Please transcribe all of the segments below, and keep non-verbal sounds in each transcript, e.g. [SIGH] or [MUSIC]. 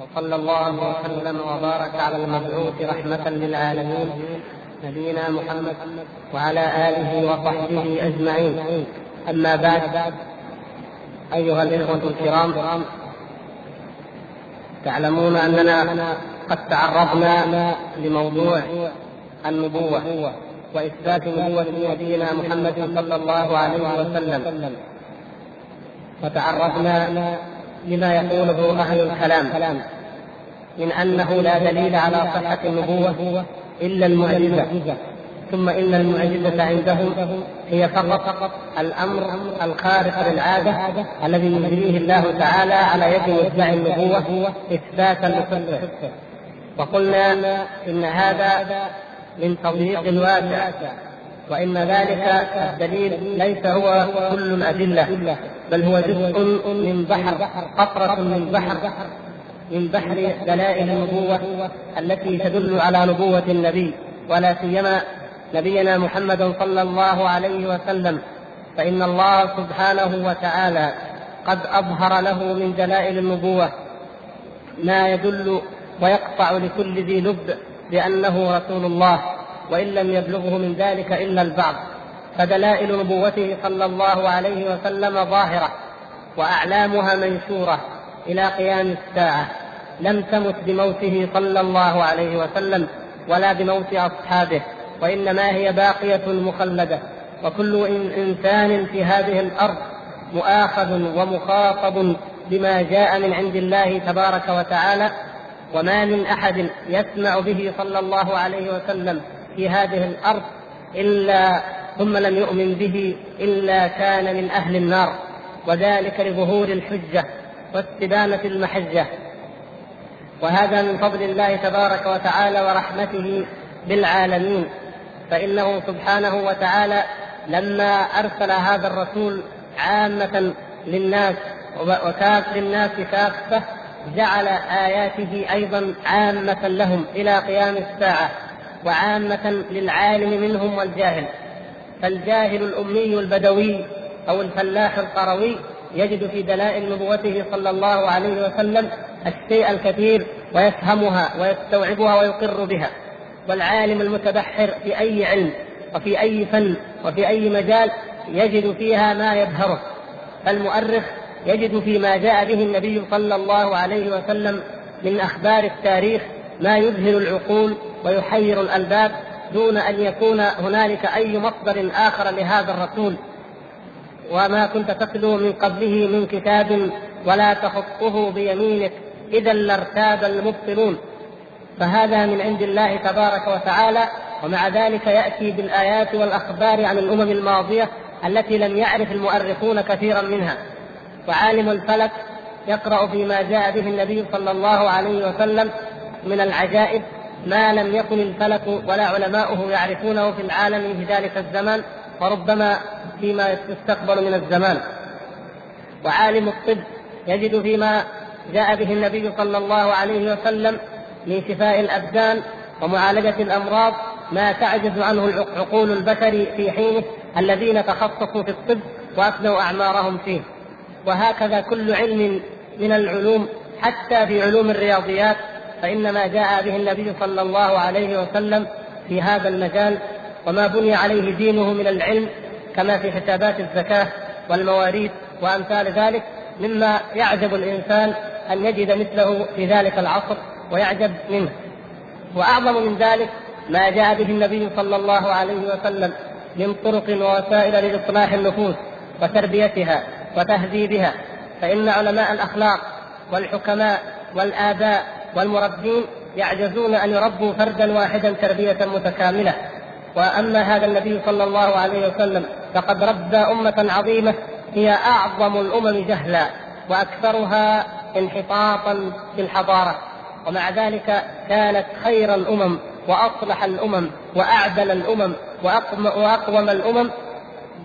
وصلى الله وسلم وبارك على المبعوث رحمة للعالمين نبينا محمد وعلى آله وصحبه أجمعين. أما بعد أيها الإخوة الكرام تعلمون أننا قد تعرضنا لموضوع النبوة وإثبات نبوة نبينا محمد صلى الله عليه وسلم. وتعرضنا لما يقوله أهل الكلام من أنه لا دليل على صحة النبوة إلا المعجزة. ثم إن المعجزة عندهم هي فقط الأمر الخارق للعادة الذي يجريه الله تعالى على يد مدعي النبوة إثباتا لصدقه وقلنا إن هذا من تضييق واسع وإن ذلك الدليل ليس هو كل الأدلة بل هو جزء من بحر قطرة من بحر من بحر دلائل النبوة التي تدل على نبوة النبي ولا سيما نبينا محمد صلى الله عليه وسلم. فإن الله سبحانه وتعالى قد أظهر له من دلائل النبوة ما يدل ويقطع لكل ذي لب بأنه رسول الله. وإن لم يبلغه من ذلك إلا البعض فدلائل نبوته صلى الله عليه وسلم ظاهرة وأعلامها منشورة إلى قيام الساعة لم تمت بموته صلى الله عليه وسلم ولا بموت أصحابه وإنما هي باقية مخلدة وكل إنسان في هذه الأرض مؤاخذ ومخاطب بما جاء من عند الله تبارك وتعالى وما من أحد يسمع به صلى الله عليه وسلم في هذه الأرض إلا ثم لم يؤمن به إلا كان من أهل النار. وذلك لظهور الحجة واستبانة المحجة. وهذا من فضل الله تبارك وتعالى ورحمته بالعالمين. فإنه سبحانه وتعالى لما أرسل هذا الرسول عامة للناس وكاف للناس كافة جعل آياته أيضا عامة لهم إلى قيام الساعة. وعامة للعالم منهم والجاهل. فالجاهل الأمي البدوي أو الفلاح القروي يجد في دلائل نبوته صلى الله عليه وسلم الشيء الكثير ويفهمها ويستوعبها ويقر بها. والعالم المتبحر في أي علم وفي أي فن وفي أي مجال يجد فيها ما يبهره. فالمؤرخ يجد فيما جاء به النبي صلى الله عليه وسلم من أخبار التاريخ ما يذهل العقول ويحير الألباب دون أن يكون هنالك أي مصدر آخر لهذا الرسول. وما كنت تتلو من قبله من كتاب ولا تخطه بيمينك إذا لارتاب المبطلون. فهذا من عند الله تبارك وتعالى ومع ذلك يأتي بالآيات والأخبار عن الأمم الماضية التي لم يعرف المؤرخون كثيرا منها. وعالم الفلك يقرأ فيما جاء به النبي صلى الله عليه وسلم من العجائب ما لم يكن الفلك ولا علماؤه يعرفونه في العالم في ذلك الزمان وربما فيما يستقبل من الزمان. وعالم الطب يجد فيما جاء به النبي صلى الله عليه وسلم من شفاء الأبدان ومعالجة الأمراض ما تعجز عنه عقول البشر في حينه الذين تخصصوا في الطب وافنوا أعمارهم فيه. وهكذا كل علم من العلوم حتى في علوم الرياضيات فإن ما جاء به النبي صلى الله عليه وسلم في هذا المجال وما بني عليه دينه من العلم كما في حسابات الزكاة والمواريث وأمثال ذلك مما يعجب الإنسان أن يجد مثله في ذلك العصر ويعجب منه. وأعظم من ذلك ما جاء به النبي صلى الله عليه وسلم من طرق ووسائل لإصلاح النفوس وتربيتها وتهذيبها فإن علماء الأخلاق والحكماء والآباء والمربين يعجزون أن يربوا فردا واحدا تربية متكاملة. وأما هذا النبي صلى الله عليه وسلم فقد ربى أمة عظيمة هي أعظم الأمم جهلا وأكثرها انحطاطا في الحضارة. ومع ذلك كانت خير الأمم وأصلح الأمم وأعدل الأمم وأقوم الأمم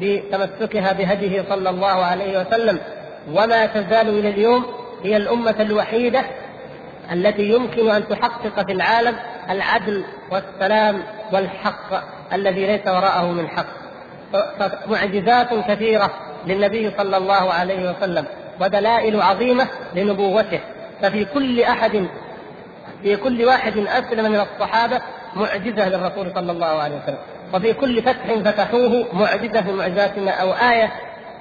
بتمسكها بهديه صلى الله عليه وسلم. وما تزال إلى اليوم هي الأمة الوحيدة التي يمكن أن تحقق في العالم العدل والسلام والحق الذي ليس وراءه من حق. معجزات كثيرة للنبي صلى الله عليه وسلم ودلائل عظيمة لنبوته. ففي كل أحد في كل واحد أسلم من الصحابة معجزة للرسول صلى الله عليه وسلم. وفي كل فتح فتحوه معجزة من معجزاتنا أو آية.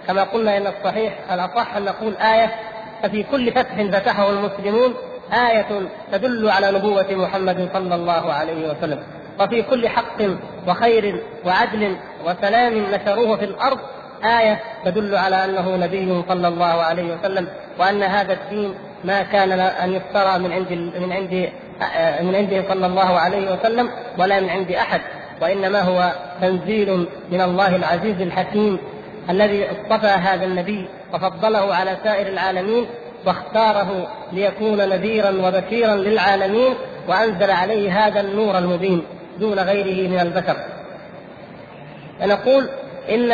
كما قلنا إن الصحيح الأصح أن نقول آية. ففي كل فتح فتحه المسلمون آية تدل على نبوة محمد صلى الله عليه وسلم. وفي كل حق وخير وعدل وسلام نشروه في الأرض. آية تدل على أنه نبي صلى الله عليه وسلم وأن هذا الدين ما كان أن يفترى من عند من عند من عنده صلى الله عليه وسلم ولا من عند أحد. وإنما هو تنزيل من الله العزيز الحكيم الذي اصطفى هذا النبي وفضله على سائر العالمين. واختاره ليكون نذيرا وبشيرا للعالمين وأنزل عليه هذا النور المبين دون غيره من البشر. فنقول إن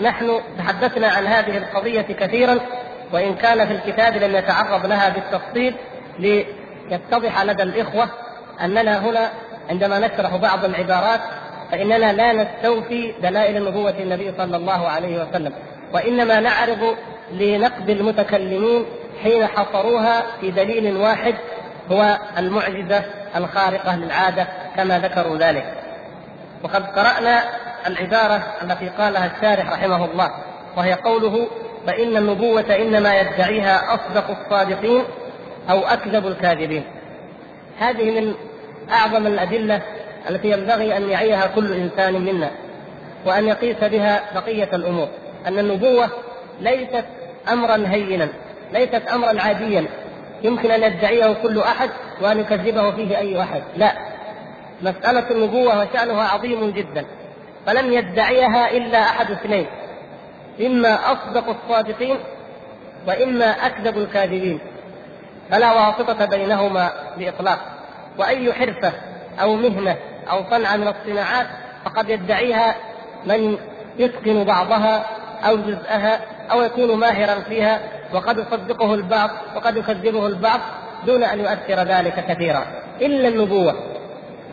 نحن تحدثنا عن هذه القضية كثيرا وإن كان في الكتاب لم يتعرض لها بالتفصيل ليتضح لدى الإخوة أننا هنا عندما نشرح بعض العبارات فإننا لا نستوفي دلائل نبوة النبي صلى الله عليه وسلم وإنما نعرض لنقد المتكلمين حين حصروها في دليل واحد هو المعجزة الخارقة للعادة كما ذكروا ذلك. وقد قرأنا العبارة التي قالها الشارح رحمه الله وهي قوله فإن النبوة إنما يدعيها أصدق الصادقين أو أكذب الكاذبين هذه من أعظم الأدلة التي ينبغي أن يعيها كل إنسان منا وأن يقيس بها بقية الأمور أن النبوة ليست امرا هينا. ليست أمرا عاديا. يمكن أن يدعيه كل أحد وأن يكذبه فيه أي أحد. لا. مسألة النبوة وشأنها عظيم جدا. فلم يدعيها إلا أحد اثنين. إما أصدق الصادقين وإما أكذب الكاذبين. فلا واسطة بينهما بإطلاق. وأي حرفة أو مهنة أو صنعة من الصناعات فقد يدعيها من يتقن بعضها أو جزءها أو يكون ماهرا فيها وقد يصدقه البعض وقد يكذبه البعض دون أن يؤثر ذلك كثيرا. إلا النبوة.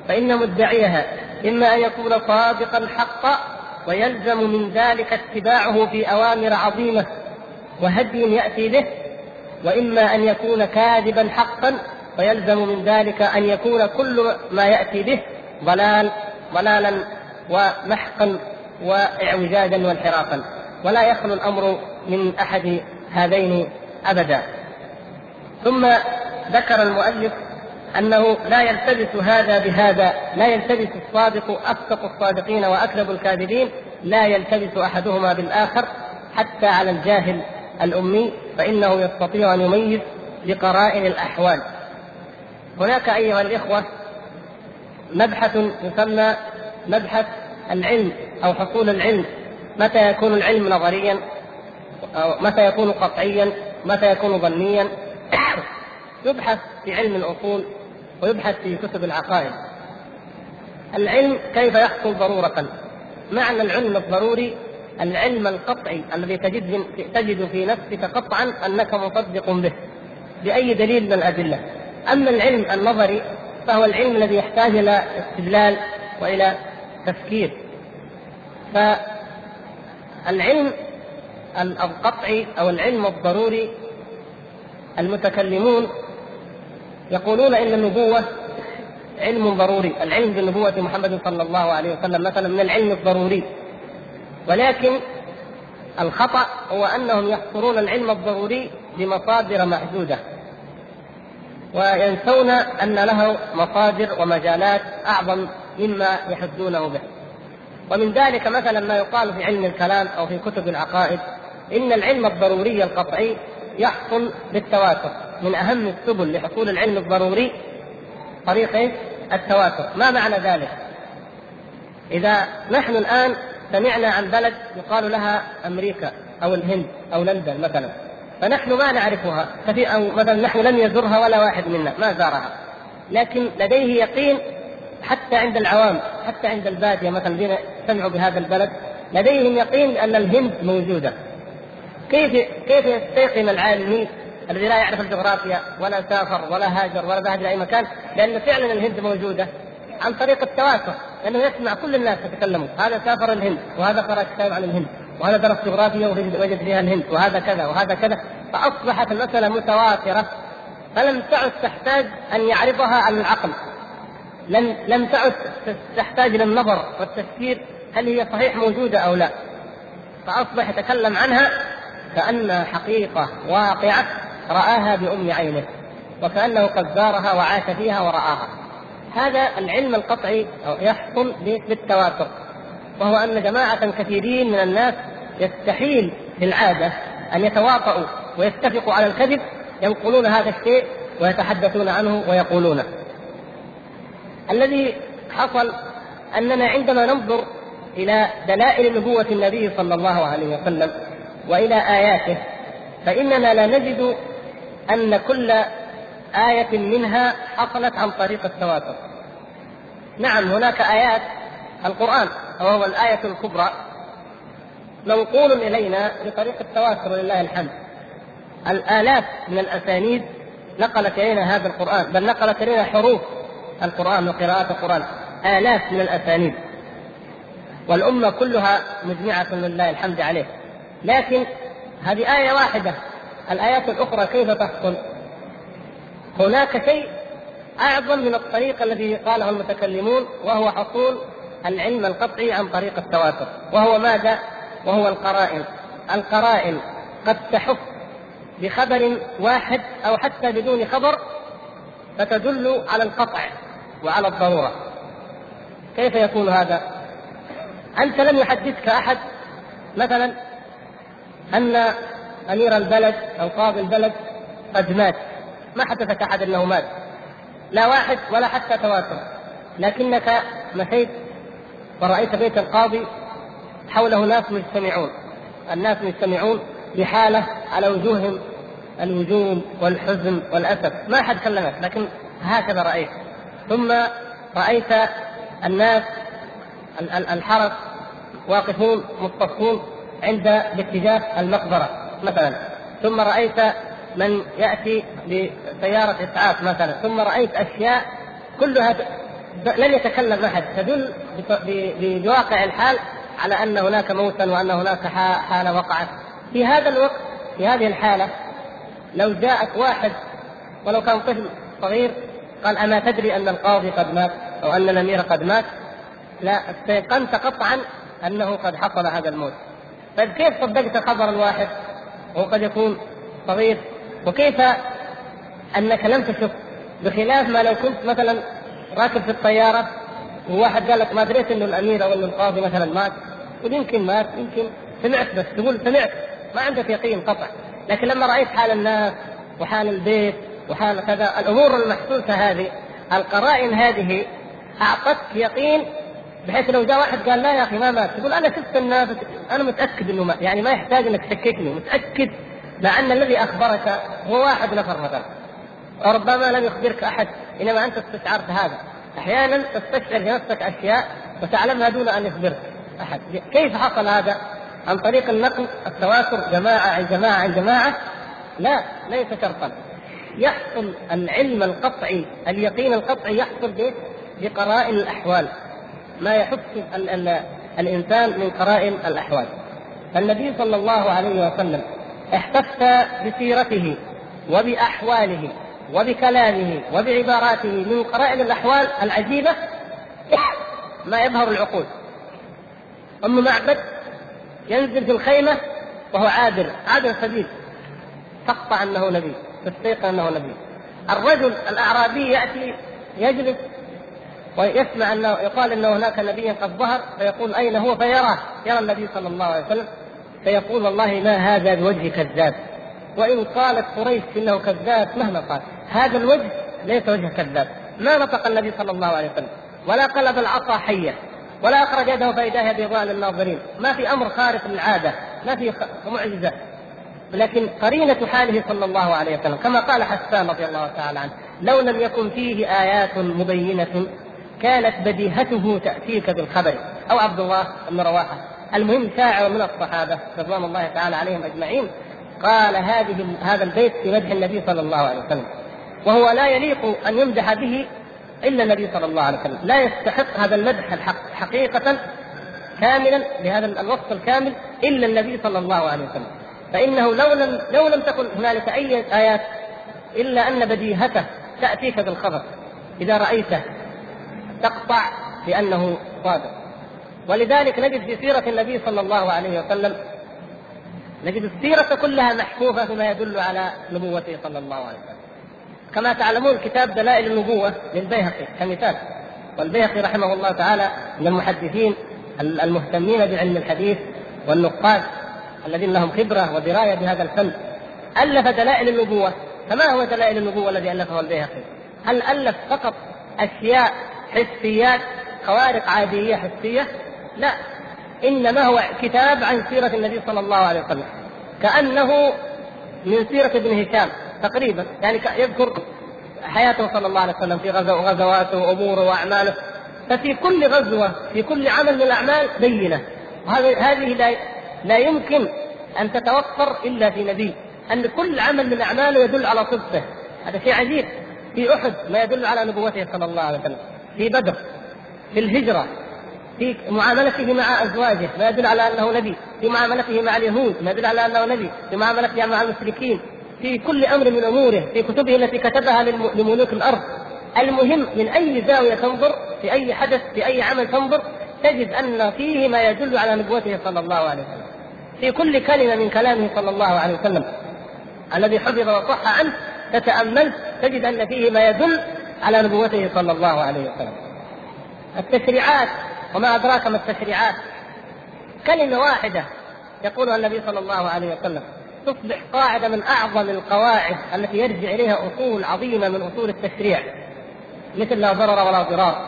فإن مدعيها إما أن يكون صادقا حقا ويلزم من ذلك اتباعه في أوامر عظيمة وهدي يأتي به وإما أن يكون كاذبا حقا ويلزم من ذلك أن يكون كل ما يأتي به ضلال ضلالا ومحقا واعوجاجا وانحرافا. ولا يخلو الأمر من أحد هذين أبدا. ثم ذكر المؤلف أنه لا يلتبس هذا بهذا لا يلتبس الصادق اصدق الصادقين واكذب الكاذبين لا يلتبس أحدهما بالآخر حتى على الجاهل الأمي فإنه يستطيع أن يميز بقرائن الأحوال. هناك أيها الإخوة مبحث يسمى مبحث العلم أو حصول العلم. متى يكون العلم نظريا؟ أو متى يكون قطعيا متى يكون ظنيا. [COUGHS] يبحث في علم الأصول ويبحث في كتب العقائد. العلم كيف يحصل ضرورة؟ معنى العلم الضروري العلم القطعي الذي تجد تجد في نفسك قطعا أنك مصدق به. بأي دليل من الأدلة؟ أما العلم النظري فهو العلم الذي يحتاج إلى استدلال وإلى تفكير. فالعلم القطعي أو العلم الضروري المتكلمون يقولون إن النبوة علم ضروري، العلم بنبوه محمد صلى الله عليه وسلم مثلا من العلم الضروري. ولكن الخطأ هو أنهم يحصرون العلم الضروري بمصادر محدودة. وينسون أن له مصادر ومجالات أعظم مما يحدونه به. ومن ذلك مثلا ما يقال في علم الكلام أو في كتب العقائد إن العلم الضروري القطعي يحصل بالتواتر. من أهم السبل لحصول العلم الضروري طريق؟ التواتر، ما معنى ذلك؟ إذا نحن الآن سمعنا عن بلد يقال لها أمريكا أو الهند أو لندن مثلا فنحن ما نعرفها. أو مثلا نحن لم يزرها ولا واحد منا ما زارها. لكن لديه يقين حتى عند العوام حتى عند البادية مثلا الذين سمعوا بهذا البلد لديهم يقين ان الهند موجودة. كيف كيف يستيقن العالمي الذي لا يعرف الجغرافيا ولا سافر ولا هاجر ولا ذهب إلى أي مكان؟ لأن فعلا الهند موجودة عن طريق التواتر لأنه يسمع كل الناس يتكلموا. هذا سافر الهند وهذا قرأ كتاب عن الهند وهذا درس جغرافيا ووجد فيها الهند وهذا كذا وهذا كذا. فأصبحت المسألة متواترة فلم تعد تحتاج أن يعرضها على العقل. لم لم تعد تحتاج للنظر والتفكير هل هي صحيح موجودة أو لا. فأصبح يتكلم عنها كأنها حقيقة واقعة رآها بأم عينه وكأنه قد زارها وعاش فيها ورآها. هذا العلم القطعي يحصل بالتواتر وهو أن جماعة كثيرين من الناس يستحيل في العادة أن يتواطؤوا ويتفقوا على الكذب ينقلون هذا الشيء ويتحدثون عنه ويقولونه. الذي حصل أننا عندما ننظر إلى دلائل نبوة النبي صلى الله عليه وسلم وإلى آياته فإننا لا نجد أن كل آية منها حصلت عن طريق التواتر. نعم هناك آيات القرآن وهو الآية الكبرى منقول إلينا بطريق التواتر ولله الحمد. الآلاف من الأسانيد نقلت إلينا هذا القرآن بل نقلت إلينا حروف القرآن وقراءات القرآن آلاف من الأسانيد والأمة كلها مجمعة لله الحمد عليه لكن هذه آية واحدة الآيات الأخرى كيف تحصل؟ هناك شيء أعظم من الطريق الذي قاله المتكلمون وهو حصول العلم القطعي عن طريق التواتر وهو ماذا؟ وهو القرائن القرائن قد تحف بخبر واحد أو حتى بدون خبر فتدل على القطع وعلى الضرورة كيف يكون هذا؟ أنت لم يحدثك أحد مثلا أن أمير البلد أو قاضي البلد قد مات. ما حدثك أحد أنه مات. لا واحد ولا حتى تواتر لكنك مشيت ورأيت بيت القاضي حوله ناس مجتمعون. الناس مجتمعون بحالة على وجوههم الوجوم والحزن والأسف. ما أحد كلمك لكن هكذا رأيت. ثم رأيت الناس الحرس واقفون مصطفون عند باتجاه المقبرة مثلا. ثم رأيت من يأتي بسيارة إسعاف مثلا. ثم رأيت أشياء كلها لن يتكلم أحد. تدل بواقع الحال على أن هناك موتا وأن هناك حالة وقعت. في هذا الوقت في هذه الحالة لو جاءك واحد ولو كان طفل صغير قال أما تدري أن القاضي قد مات أو أن الأمير قد مات لا استيقنت قطعا أنه قد حصل هذا الموت. طيب كيف صدقت خبر الواحد؟ وهو قد يكون صغير. وكيف أنك لم تشك؟ بخلاف ما لو كنت مثلا راكب في الطيارة وواحد قال لك ما دريت إنه الأمير أو إنه القاضي مثلا مات. تقول يمكن مات يمكن سمعت بس. تقول سمعت. ما عندك يقين قطع لكن لما رأيت حال الناس وحال البيت وحال كذا الأمور المحسوسة هذه القرائن هذه أعطتك يقين بحيث لو جاء واحد قال لا يا أخي ما مات تقول أنا شفت الناس أنا متأكد إنه مات يعني ما يحتاج إنك تشككني متأكد مع ان الذي أخبرك هو واحد نفر مثلا. وربما لم يخبرك أحد إنما أنت استشعرت هذا. أحيانا تستشعر في نفسك أشياء وتعلمها دون أن يخبرك أحد. كيف حصل هذا؟ عن طريق النقل التواتر جماعة عن جماعة عن جماعة. لا ليس شرطا. يحصل العلم القطعي اليقين القطعي يحصل بقرائن الأحوال. ما يحس الإنسان من قرائن الأحوال. فالنبي صلى الله عليه وسلم احتف بسيرته وبأحواله وبكلامه وبعباراته من قرائن الأحوال العجيبة ما يبهر العقول. ام معبد ينزل في الخيمة وهو عابر عابر سبيل تقطع أنه نبي تستيقن أنه نبي. الرجل الأعرابي يأتي يجلس ويسمع انه يقال انه هناك نبي قد ظهر فيقول أين هو؟ فيراه يرى النبي صلى الله عليه وسلم فيقول والله ما هذا بوجه كذاب. وإن قالت قريش إنه كذاب مهما قال. هذا الوجه ليس وجه كذاب. ما نطق النبي صلى الله عليه وسلم. ولا قلب العصا حية. ولا أخرج يده فإذا بيضاء للناظرين ما في أمر خارق للعادة. ما في معجزة. لكن قرينة حاله صلى الله عليه وسلم. كما قال حسان رضي الله تعالى عنه لو لم يكن فيه آيات مبينة كانت بديهته تأتيك بالخبر. أو عبد الله بن رواحة. المهم شاعر من الصحابة رضوان الله تعالى عليهم أجمعين قال هذه هذا البيت في مدح النبي صلى الله عليه وسلم. وهو لا يليق أن يمدح به إلا النبي صلى الله عليه وسلم. لا يستحق هذا المدح الحق حقيقة كاملا بهذا الوصف الكامل إلا النبي صلى الله عليه وسلم. فإنه لو لم لو لم تكن هنالك أي آيات إلا أن بديهته تأتيك بالخبر. إذا رأيته تقطع بأنه صادق. ولذلك نجد في سيرة النبي صلى الله عليه وسلم نجد السيرة كلها محفوفة بما يدل على نبوته صلى الله عليه وسلم. كما تعلمون كتاب دلائل النبوة للبيهقي كمثال. والبيهقي رحمه الله تعالى من المحدثين المهتمين بعلم الحديث والنقاد الذين لهم خبرة ودراية بهذا الفن. ألف دلائل النبوة. فما هو دلائل النبوة الذي ألفه البيهقي؟ هل ألف فقط أشياء حسيات خوارق عادية حسية؟ لا. إنما هو كتاب عن سيرة النبي صلى الله عليه وسلم. كأنه من سيرة ابن هشام تقريبا. يعني يذكر حياته صلى الله عليه وسلم في غزو غزواته واموره وأعماله. ففي كل غزوة في كل عمل من الأعمال بينة. وهذه هذه لا لا يمكن أن تتوفر إلا في نبي. أن كل عمل من اعماله يدل على صدقه. هذا شيء عجيب. في أحد ما يدل على نبوته صلى الله عليه وسلم. في بدر في الهجرة في معاملته مع أزواجه ما يدل على أنه نبي في معاملته مع اليهود ما يدل على أنه نبي في معاملته مع المشركين في كل أمر من أموره في كتبه التي كتبها لملوك الأرض. المهم من أي زاوية تنظر في أي حدث في أي عمل تنظر تجد أن فيه ما يدل على نبوته صلى الله عليه وسلم. في كل كلمة من كلامه صلى الله عليه وسلم. الذي حفظ وصح عنه تتأمل تجد أن فيه ما يدل على نبوته صلى الله عليه وسلم. التشريعات وما أدراك ما التشريعات. كلمة واحدة يقولها النبي صلى الله عليه وسلم تصبح قاعدة من أعظم القواعد التي يرجع إليها أصول عظيمة من أصول التشريع. مثل لا ضرر ولا ضرار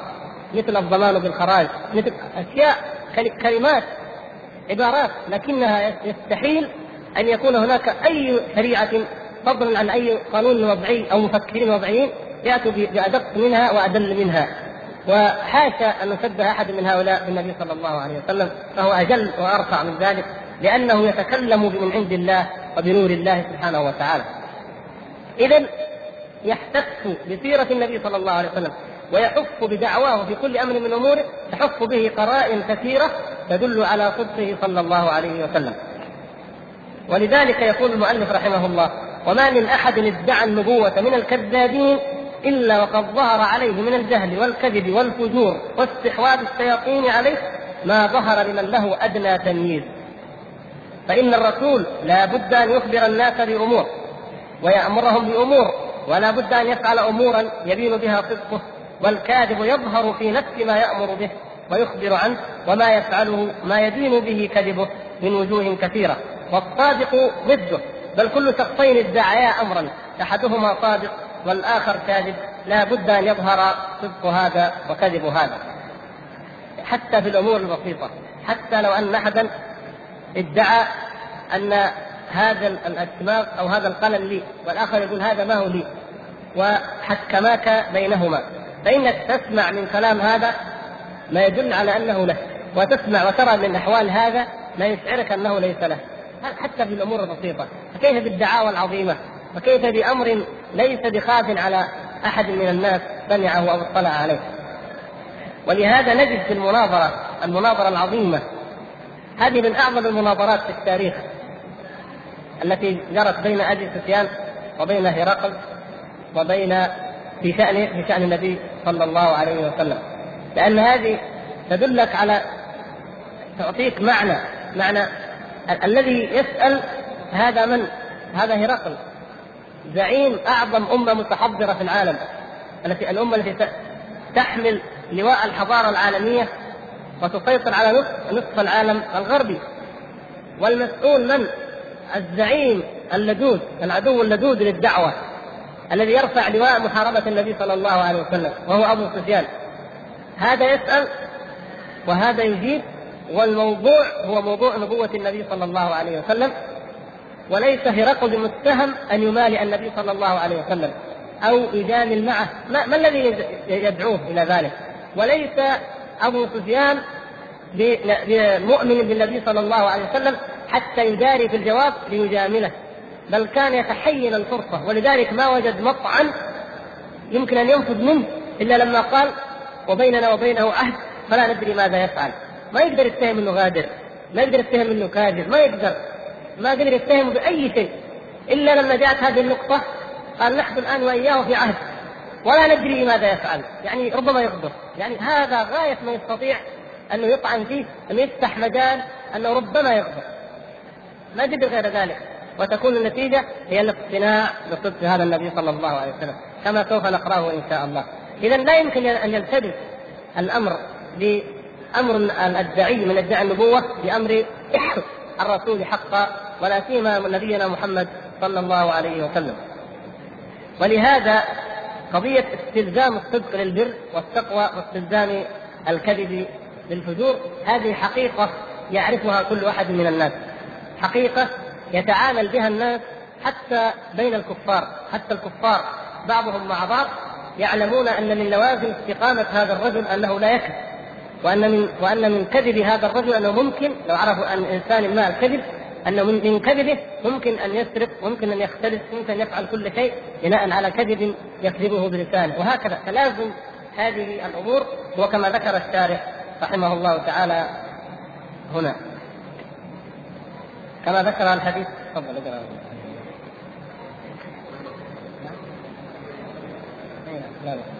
مثل الضمان بالخراج مثل أشياء كلمات عبارات لكنها يستحيل أن يكون هناك أي شريعة فضلا عن أي قانون وضعي أو مفكرين وضعيين يأتوا بأدق منها وأدل منها. وحاشا أن نشبه أحد من هؤلاء بالنبي صلى الله عليه وسلم فهو أجل وأرفع من ذلك لأنه يتكلم من عند الله وبنور الله سبحانه وتعالى. إذا يحتف بسيرة النبي صلى الله عليه وسلم ويحف بدعواه في كل أمر من أموره تحف به قرائن كثيرة تدل على صدقه صلى الله عليه وسلم. ولذلك يقول المؤلف رحمه الله وما من أحد ادعى النبوة من الكذابين إلا وقد ظهر عليه من الجهل والكذب والفجور واستحواذ الشياطين عليه ما ظهر لمن له أدنى تمييز. فإن الرسول لا بد أن يخبر الناس بأمور ويأمرهم بأمور ولا بد أن يفعل أمورا يبين بها صدقه والكاذب يظهر في نفس ما يأمر به ويخبر عنه وما يفعله ما يدين به كذبه من وجوه كثيرة. والصادق ضده بل كل شخصين ادعيا أمرا أحدهما صادق والآخر كاذب لا بد أن يظهر صدق هذا وكذب هذا. حتى في الأمور البسيطة حتى لو أن أحدا ادعى أن هذا الدماغ أو هذا القلم لي والآخر يقول هذا ما هو لي وحكماك بينهما. فانك تسمع من كلام هذا ما يدل على أنه له وتسمع وترى من أحوال هذا ما يشعرك أنه ليس له. حتى في الأمور البسيطة فكيف بالدعاوى العظيمة؟ وكيف بأمر ليس بخاف على أحد من الناس سمعه أو اطلع عليه؟ ولهذا نجد في المناظرة المناظرة العظيمة هذه من أعظم المناظرات في التاريخ التي جرت بين أبي سفيان وبين هرقل وبين في شأن في شأن النبي صلى الله عليه وسلم. لأن هذه تدلك على تعطيك معنى معنى الذي يسأل هذا من؟ هذا هرقل. زعيم أعظم أمة متحضرة في العالم التي الأمة التي تحمل لواء الحضارة العالمية وتسيطر على نصف نصف العالم الغربي. والمسؤول من؟ الزعيم اللدود العدو اللدود للدعوة الذي يرفع لواء محاربة النبي صلى الله عليه وسلم وهو أبو سفيان. هذا يسأل وهذا يجيب والموضوع هو موضوع نبوة النبي صلى الله عليه وسلم. وليس هرقل متهم أن يمالئ النبي صلى الله عليه وسلم أو يجامل معه. ما, ما الذي يدعوه إلى ذلك؟ وليس أبو سفيان مؤمن بالنبي صلى الله عليه وسلم حتى يداري في الجواب ليجامله بل كان يتحين الفرصة. ولذلك ما وجد مطعن يمكن أن ينفذ منه إلا لما قال وبيننا وبينه عهد فلا ندري ماذا يفعل. ما يقدر يتهم إنه غادر ما يقدر يتهم إنه كاذب ما يقدر. ما قدر يتهم بأي شيء إلا لما جاءت هذه النقطة قال نحن الآن وإياه في عهد ولا ندري ماذا يفعل يعني ربما يغدر يعني هذا غاية ما يستطيع أنه يطعن فيه أن يفتح مجال أنه ربما يغدر ما قدر غير ذلك وتكون النتيجة هي الاقتناع بصدق هذا النبي صلى الله عليه وسلم كما سوف نقرأه إن شاء الله. إذا لا يمكن أن يلتبس الأمر بأمر الداعي من ادعاء النبوة بأمر [COUGHS] الرسول حقا ولا سيما نبينا محمد صلى الله عليه وسلم. ولهذا قضية استلزام الصدق للبر والتقوى واستلزام الكذب للفجور هذه حقيقة يعرفها كل واحد من الناس. حقيقة يتعامل بها الناس حتى بين الكفار حتى الكفار بعضهم مع بعض يعلمون أن من لوازم استقامة هذا الرجل أنه لا يكذب وأن من وأن من كذب هذا الرجل أنه ممكن لو عرفوا عن إنسان ما الكذب أنه من كذبه ممكن أن يسرق ممكن أن يختلس ممكن أن يفعل كل شيء بناء على كذب يكذبه بلسانه. وهكذا تلازم هذه الأمور وكما ذكر الشارح رحمه الله تعالى هنا. كما ذكر الحديث تفضل لا لا.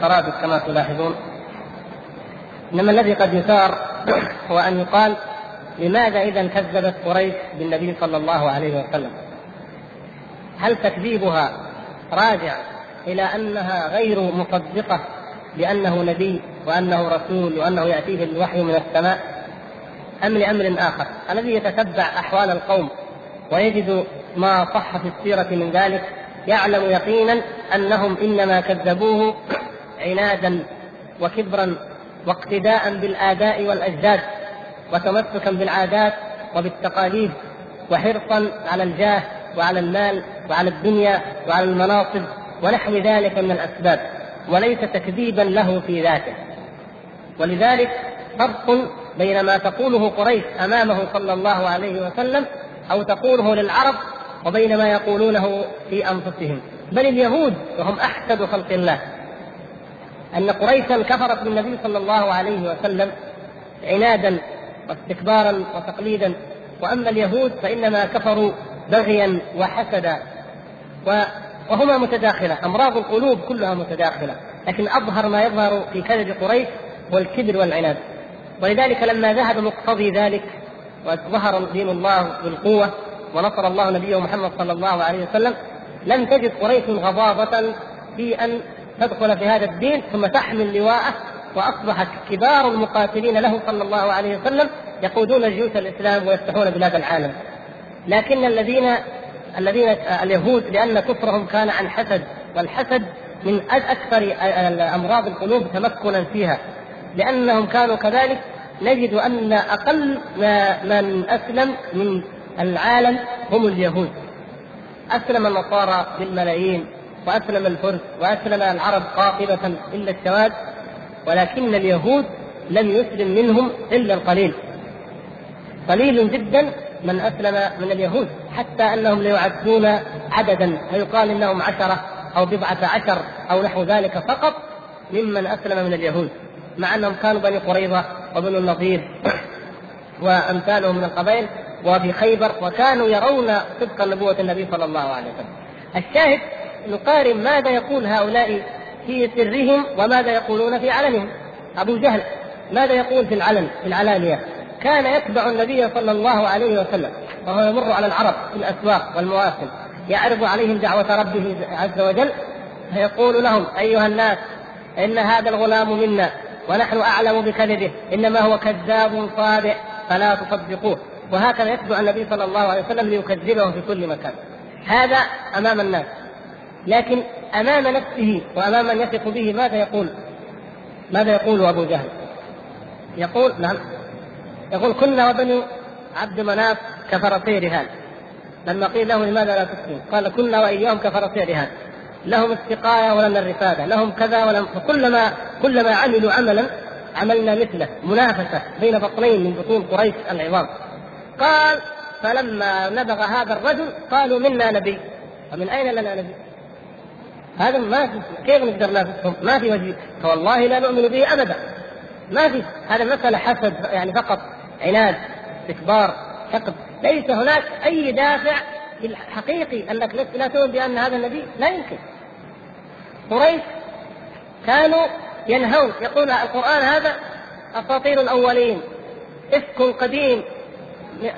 مترابط كما تلاحظون إنما الذي قد يثار هو أن يقال لماذا إذا كذبت قريش بالنبي صلى الله عليه وسلم؟ هل تكذيبها راجع إلى أنها غير مصدقة بأنه نبي وأنه رسول وأنه يأتيه الوحي من السماء أم لأمر آخر؟ الذي يتتبع أحوال القوم ويجد ما صح في السيرة من ذلك يعلم يقينا أنهم إنما كذبوه عنادا وكبرا واقتداء بالآباء والأجداد وتمسكا بالعادات وبالتقاليد وحرصا على الجاه وعلى المال وعلى الدنيا وعلى المناصب ونحو ذلك من الأسباب وليس تكذيبا له في ذاته. ولذلك فرق بين ما تقوله قريش أمامه صلى الله عليه وسلم أو تقوله للعرب وبين ما يقولونه في أنفسهم. بل اليهود وهم أحسد خلق الله. أن قريشا كفرت بالنبي صلى الله عليه وسلم عنادا واستكبارا وتقليدا وأما اليهود فإنما كفروا بغيا وحسدا. وهما متداخلة أمراض القلوب كلها متداخلة لكن أظهر ما يظهر في كذب قريش هو الكبر والعناد. ولذلك لما ذهب مقتضي ذلك وظهر دين الله بالقوة ونصر الله نبيه محمد صلى الله عليه وسلم لم تجد قريش غضاضة في أن تدخل في هذا الدين ثم تحمل لواءه وأصبحت كبار المقاتلين له صلى الله عليه وسلم يقودون جيوش الإسلام ويفتحون بلاد العالم. لكن الذين الذين اليهود لأن كفرهم كان عن حسد والحسد من أكثر امراض القلوب تمكنا فيها لأنهم كانوا كذلك نجد أن أقل ما من أسلم من العالم هم اليهود. أسلم النصارى بالملايين وأسلم الفرس وأسلم العرب قاطبة الا السواد ولكن اليهود لم يسلم منهم إلا القليل قليل جدا من أسلم من اليهود حتى أنهم ليعدون عددا فيقال إنهم عشرة أو بضعة عشر أو نحو ذلك فقط ممن أسلم من اليهود مع أنهم كانوا بني قريظة وبنو النضير [CLEARS THROAT] وأمثالهم من القبائل وفي خيبر وكانوا يرون صدق نبوه النبي صلى الله عليه وسلم. الشاهد نقارن ماذا يقول هؤلاء في سرهم وماذا يقولون في علنهم. أبو جهل ماذا يقول في العلن في العلانية؟ كان يتبع النبي صلى الله عليه وسلم وهو يمر على العرب في الأسواق والمواسم يعرض عليهم دعوة ربه عز وجل فيقول لهم أيها الناس إن هذا الغلام منا ونحن أعلم بكذبه إنما هو كذاب صادق فلا تصدقوه. وهكذا يتبع النبي صلى الله عليه وسلم ليكذبه في كل مكان. هذا أمام الناس. لكن أمام نفسه وأمام من يثق به ماذا يقول؟ ماذا يقول أبو جهل؟ يقول نعم يقول كنا وبنو عبد مناف كفرسي رهان لما قيل له لماذا لا تسلم؟ قال كنا وإياهم كفرسي رهان لهم السقايه ولنا الرفادة، لهم كذا ولم فكلما كلما عملوا عملا عملنا مثله منافسة بين بطنين من بطون قريش العظام. قال فلما نبغ هذا الرجل قالوا منا نبي ومن أين لنا نبي؟ هذا ما في كيف نقدر ننافسهم؟ ما في وجه فوالله لا نؤمن به أبدا. ما في هذا مسألة حسد يعني فقط عناد استكبار حقد ليس هناك أي دافع حقيقي أنك لا تؤمن بأن هذا النبي لا يمكن. قريش كانوا ينهون يقول القرآن هذا أساطير الأولين. إفك قديم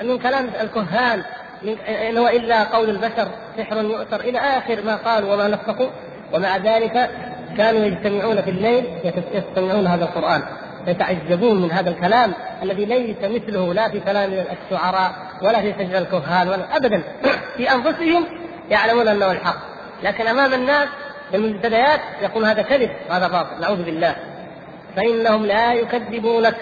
من كلام الكهان إن هو إلا قول البشر. سحر يؤثر إلى آخر ما قالوا وما نفقوا ومع ذلك كانوا يجتمعون في الليل يستمعون هذا القرآن. يتعجبون من هذا الكلام الذي ليس مثله لا في كلام الشعراء ولا في سجن الكهان ولا ابدا. [COUGHS] في أنفسهم يعلمون أنه الحق. لكن أمام الناس المنتديات يقول هذا كذب وهذا باطل. نعوذ بالله. فإنهم لا يكذبونك.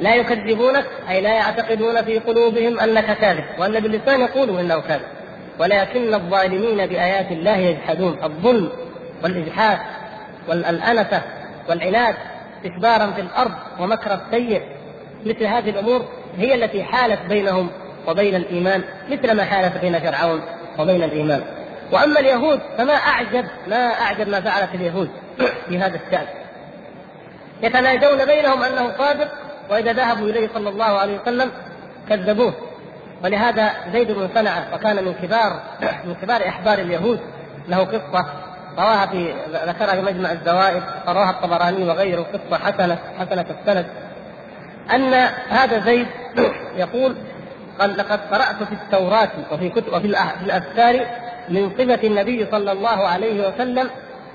لا يكذبونك أي لا يعتقدون في قلوبهم أنك كاذب. وأن باللسان يقولوا إنه كاذب. ولكن الظالمين بآيات الله يجحدون. الظلم والإجحاد والانفه والعناد استكبارا في الأرض ومكر السيء مثل هذه الأمور هي التي حالت بينهم وبين الإيمان مثل ما حالت بين فرعون وبين الإيمان. وأما اليهود فما أعجب ما أعجب ما فعلت اليهود [CLEARS THROAT] في هذا الشأن. يتناجون بينهم أنه صادق وإذا ذهبوا إليه صلى الله عليه وسلم كذبوه. ولهذا زيد بن صنعة وكان من كبار من كبار إحبار اليهود. له قصة رواها في ذكرها في مجمع الزوائد رواها الطبراني وغيره قصة حسنه حسنة السند. أن هذا زيد [COUGHS] يقول قال لقد قرأت في التوراة وفي كتب وفي الأذكار من صفة النبي صلى الله عليه وسلم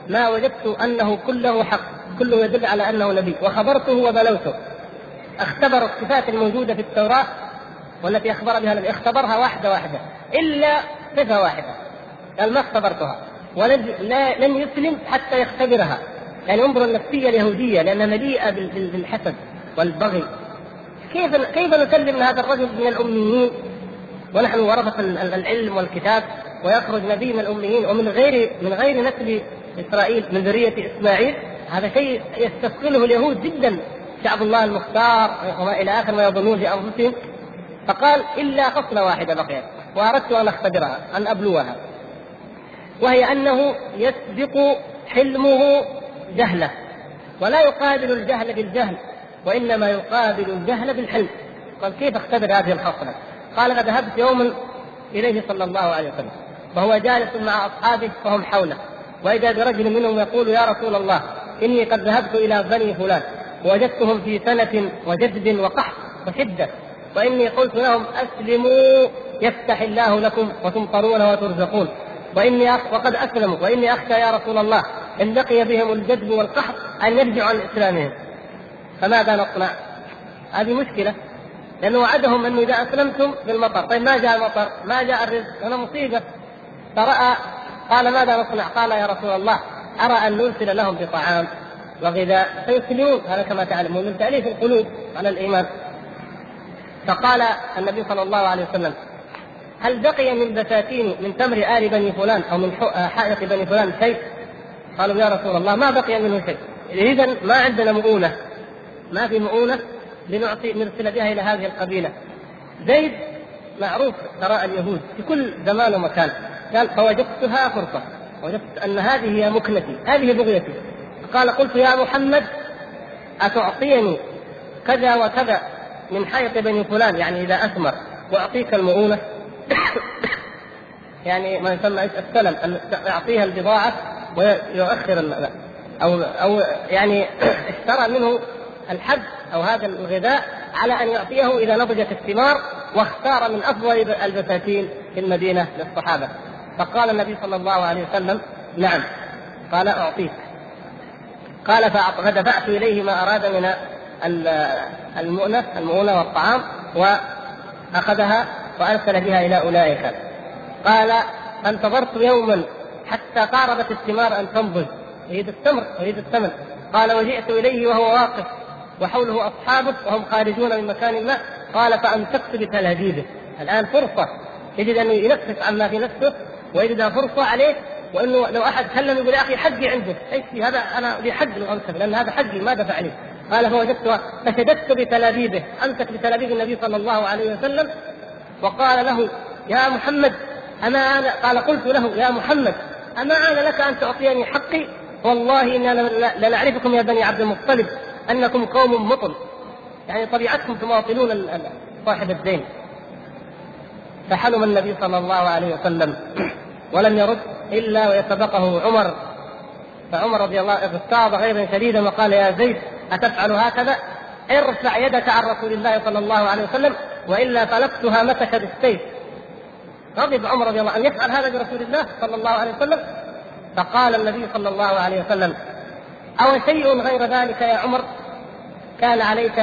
ما وجدت أنه كله حق كله يدل على أنه نبي وخبرته وبلوته. اختبر الصفات الموجودة في التوراة والتي أخبر بها النبي اختبرها واحدة واحدة إلا صفة واحدة قال ما اختبرتها؟ ولن لن يسلم حتى يختبرها. يعني انظر النفسية اليهودية لأنها مليئة بالحسد والبغي. كيف كيف نسلم لهذا الرجل من الأميين؟ ونحن ورثة العلم والكتاب ويخرج نبي من الأميين ومن غير من غير نسل إسرائيل من ذرية إسماعيل. هذا شيء يستثقله اليهود جدا. شعب الله المختار وما إلى آخر ما يظنون في أنفسهم. فقال إلا خصله واحدة بقيت وأردت أن أختبرها أن أبلوها. وهي أنه يسبق حلمه جهله ولا يقابل الجهل بالجهل وإنما يقابل الجهل بالحلم. قال كيف أختبر هذه الخصلة؟ قال فذهبت يوما إليه صلى الله عليه وسلم وهو جالس مع أصحابه وهم حوله وإذا برجل منهم يقول يا رسول الله إني قد ذهبت إلى بني فلان وجدتهم في سنة وجدب وقحط وشدة. وإني قلت لهم أسلموا يفتح الله لكم وتمطرون وترزقون. وإني أخ... وقد أسلموا. وإني أخشى يا رسول الله إن بقي بهم الجدب والقحط أن يرجعوا عن اسلامهم فماذا نصنع؟ هذه مشكلة لأنه وعدهم أنه إذا أسلمتم بالمطر، طيب ما جاء المطر، ما جاء الرزق، هنا مصيبة. فرأى قال ماذا نصنع؟ قال يا رسول الله أرى أن نرسل لهم بطعام وغذاء. فيسلمون هذا كما تعلمون من تأليف القلوب على الإيمان. فقال النبي صلى الله عليه وسلم هل بقي من بساتين من تمر آل بني فلان أو من آه، حائط بني فلان شيء؟ قالوا يا رسول الله ما بقي منه شيء. إذا ما عندنا مؤونة. ما في مؤونة لنعطي نرسل بها إلى هذه القبيلة. زيد معروف ثراء اليهود في كل زمان ومكان. قال فوجدتها فرصة. وجدت أن هذه هي مكنتي هذه بغيتي. قال قلت يا محمد أتعطيني كذا وكذا من حيط بني فلان يعني إذا أثمر وأعطيك المؤونة. [COUGHS] يعني ما يسمى السلم أن يعطيها البضاعة ويؤخر أو أو يعني [COUGHS] اشترى منه الحب أو هذا الغذاء على أن يعطيه إذا نضجت الثمار واختار من أفضل البساتين في المدينة للصحابة. فقال النبي صلى الله عليه وسلم نعم. قال أعطيك. قال فدفعت إليه ما أراد من المؤنة المؤونة والطعام وأخذها وأرسل بها إلى أولئك. قال فانتظرت يوما حتى قاربت الثمار أن تنضج يريد التمر يريد الثمن قال وجئت إليه وهو واقف وحوله أصحابه وهم خارجون من مكان ما. قال فأمسكت بتلهديده الآن فرصة. يجد أنه ينفس عما في نفسه ويجد فرصة عليه وأنه لو أحد كلم يقول يا أخي حقي عندك إيش هذا؟ أنا لي حق لو أمسك لأن هذا حقي ما دفع لي قال فوجدت فشددت بتلابيبه أمسك بتلابيب النبي صلى الله عليه وسلم وقال له يا محمد أما أنا؟ قال قلت له يا محمد أما أنا لك أن تعطيني حقي؟ والله إنا لنعرفكم يا بني عبد المطلب أنكم قوم مطل. يعني طبيعتكم تماطلون صاحب الدين. فحلم النبي صلى الله عليه وسلم ولم يرد إلا ويسبقه عمر. فعمر رضي الله عنه اغتاظ غيظا شديدا وقال يا زيد أتفعل هكذا؟ ارفع يدك عن رسول الله صلى الله عليه وسلم وإلا فلقتها مسك بالسيف غضب عمر رضي الله عنه أن يفعل هذا برسول الله صلى الله عليه وسلم؟ فقال النبي صلى الله عليه وسلم أو شيء غير ذلك يا عمر؟ كان عليك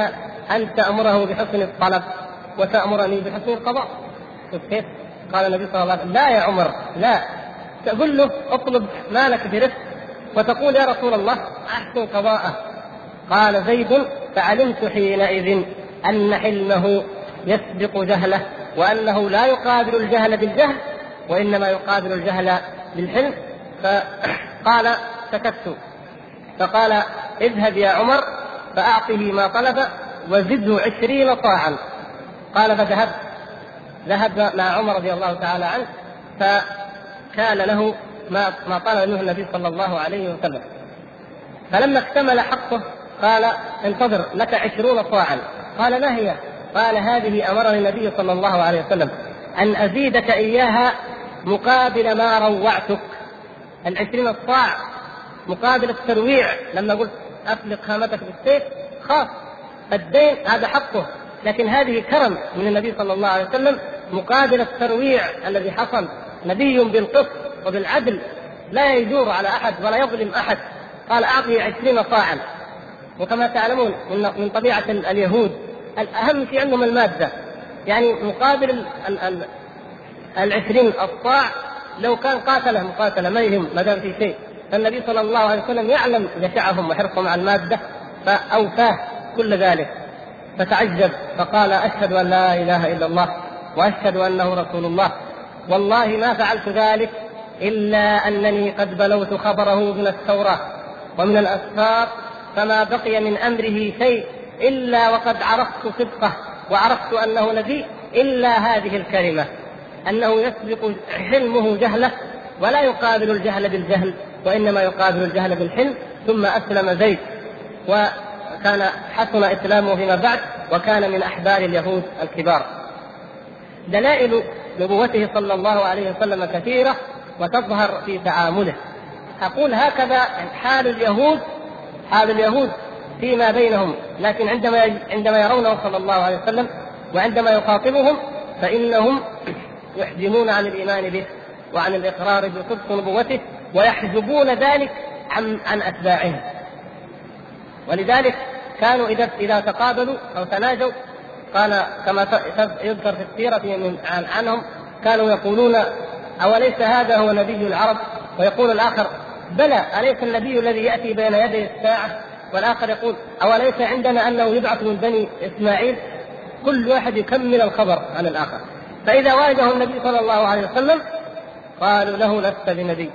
أن تأمره بحسن الطلب وتأمرني بحسن القضاء. شوف كيف؟ قال النبي صلى الله عليه وسلم لا يا عمر لا. تقول له اطلب مالك برفق وتقول يا رسول الله أحسن قضاءه. قال زيد فعلمت حينئذ أن حلمه يسبق جهله وأنه لا يقابل الجهل بالجهل وإنما يقابل الجهل بالحلم. فقال سكت. فقال اذهب يا عمر فأعطه ما طلب وزده عشرين صاعا قال فذهبت ذهب مع عمر رضي الله تعالى عنه فكان له ما ما طلب منه النبي صلى الله عليه وسلم. فلما اكتمل حقه قال انتظر لك عشرون صاعا. قال ما هي؟ قال هذه أمرني النبي صلى الله عليه وسلم. أن أزيدك إياها مقابل ما روعتك. العشرين الصاع مقابل الترويع. لما قلت أفلق هامتك بالسيف خاص. الدين هذا حقه. لكن هذه كرم من النبي صلى الله عليه وسلم مقابل الترويع الذي حصل. نبي بالقسط وبالعدل. لا يجور على أحد ولا يظلم أحد. قال اعطي عشرين صاعا. وكما تعلمون من طبيعة اليهود الأهم شيء عندهم المادة. يعني مقابل العشرين الصاع لو كان قاتله مقاتله ما يهم ما دام في شيء فالنبي صلى الله عليه وسلم يعلم جشعهم وحرصهم على المادة فأوفاه كل ذلك. فتعجب فقال أشهد أن لا إله إلا الله وأشهد أنه رسول الله. والله ما فعلت ذلك إلا أنني قد بلوت خبره من التوراة ومن الاسفار فما بقي من أمره شيء إلا وقد عرفت صدقه وعرفت أنه نبي إلا هذه الكلمة أنه يسبق حلمه جهله ولا يقابل الجهل بالجهل وإنما يقابل الجهل بالحلم ثم أسلم زيد وكان حسن إسلامه فيما بعد وكان من أحبار اليهود الكبار. دلائل نبوته صلى الله عليه وسلم كثيرة وتظهر في تعامله. أقول هكذا حال اليهود حال اليهود فيما بينهم لكن عندما عندما يرونه صلى الله عليه وسلم وعندما يخاطبهم فإنهم يحجمون عن الإيمان به وعن الإقرار بصدق نبوته ويحجبون ذلك عن عن اتباعهم ولذلك كانوا إذا إذا تقابلوا أو تناجوا قال كما يذكر في السيرة من عنهم كانوا يقولون أوليس هذا هو نبي العرب؟ ويقول الآخر بلى أليس النبي الذي يأتي بين يدي الساعة والآخر يقول أوليس عندنا أنه يبعث من بني إسماعيل؟ كل واحد يكمل الخبر عن الآخر. فإذا واجهه النبي صلى الله عليه وسلم قالوا له لست بنبي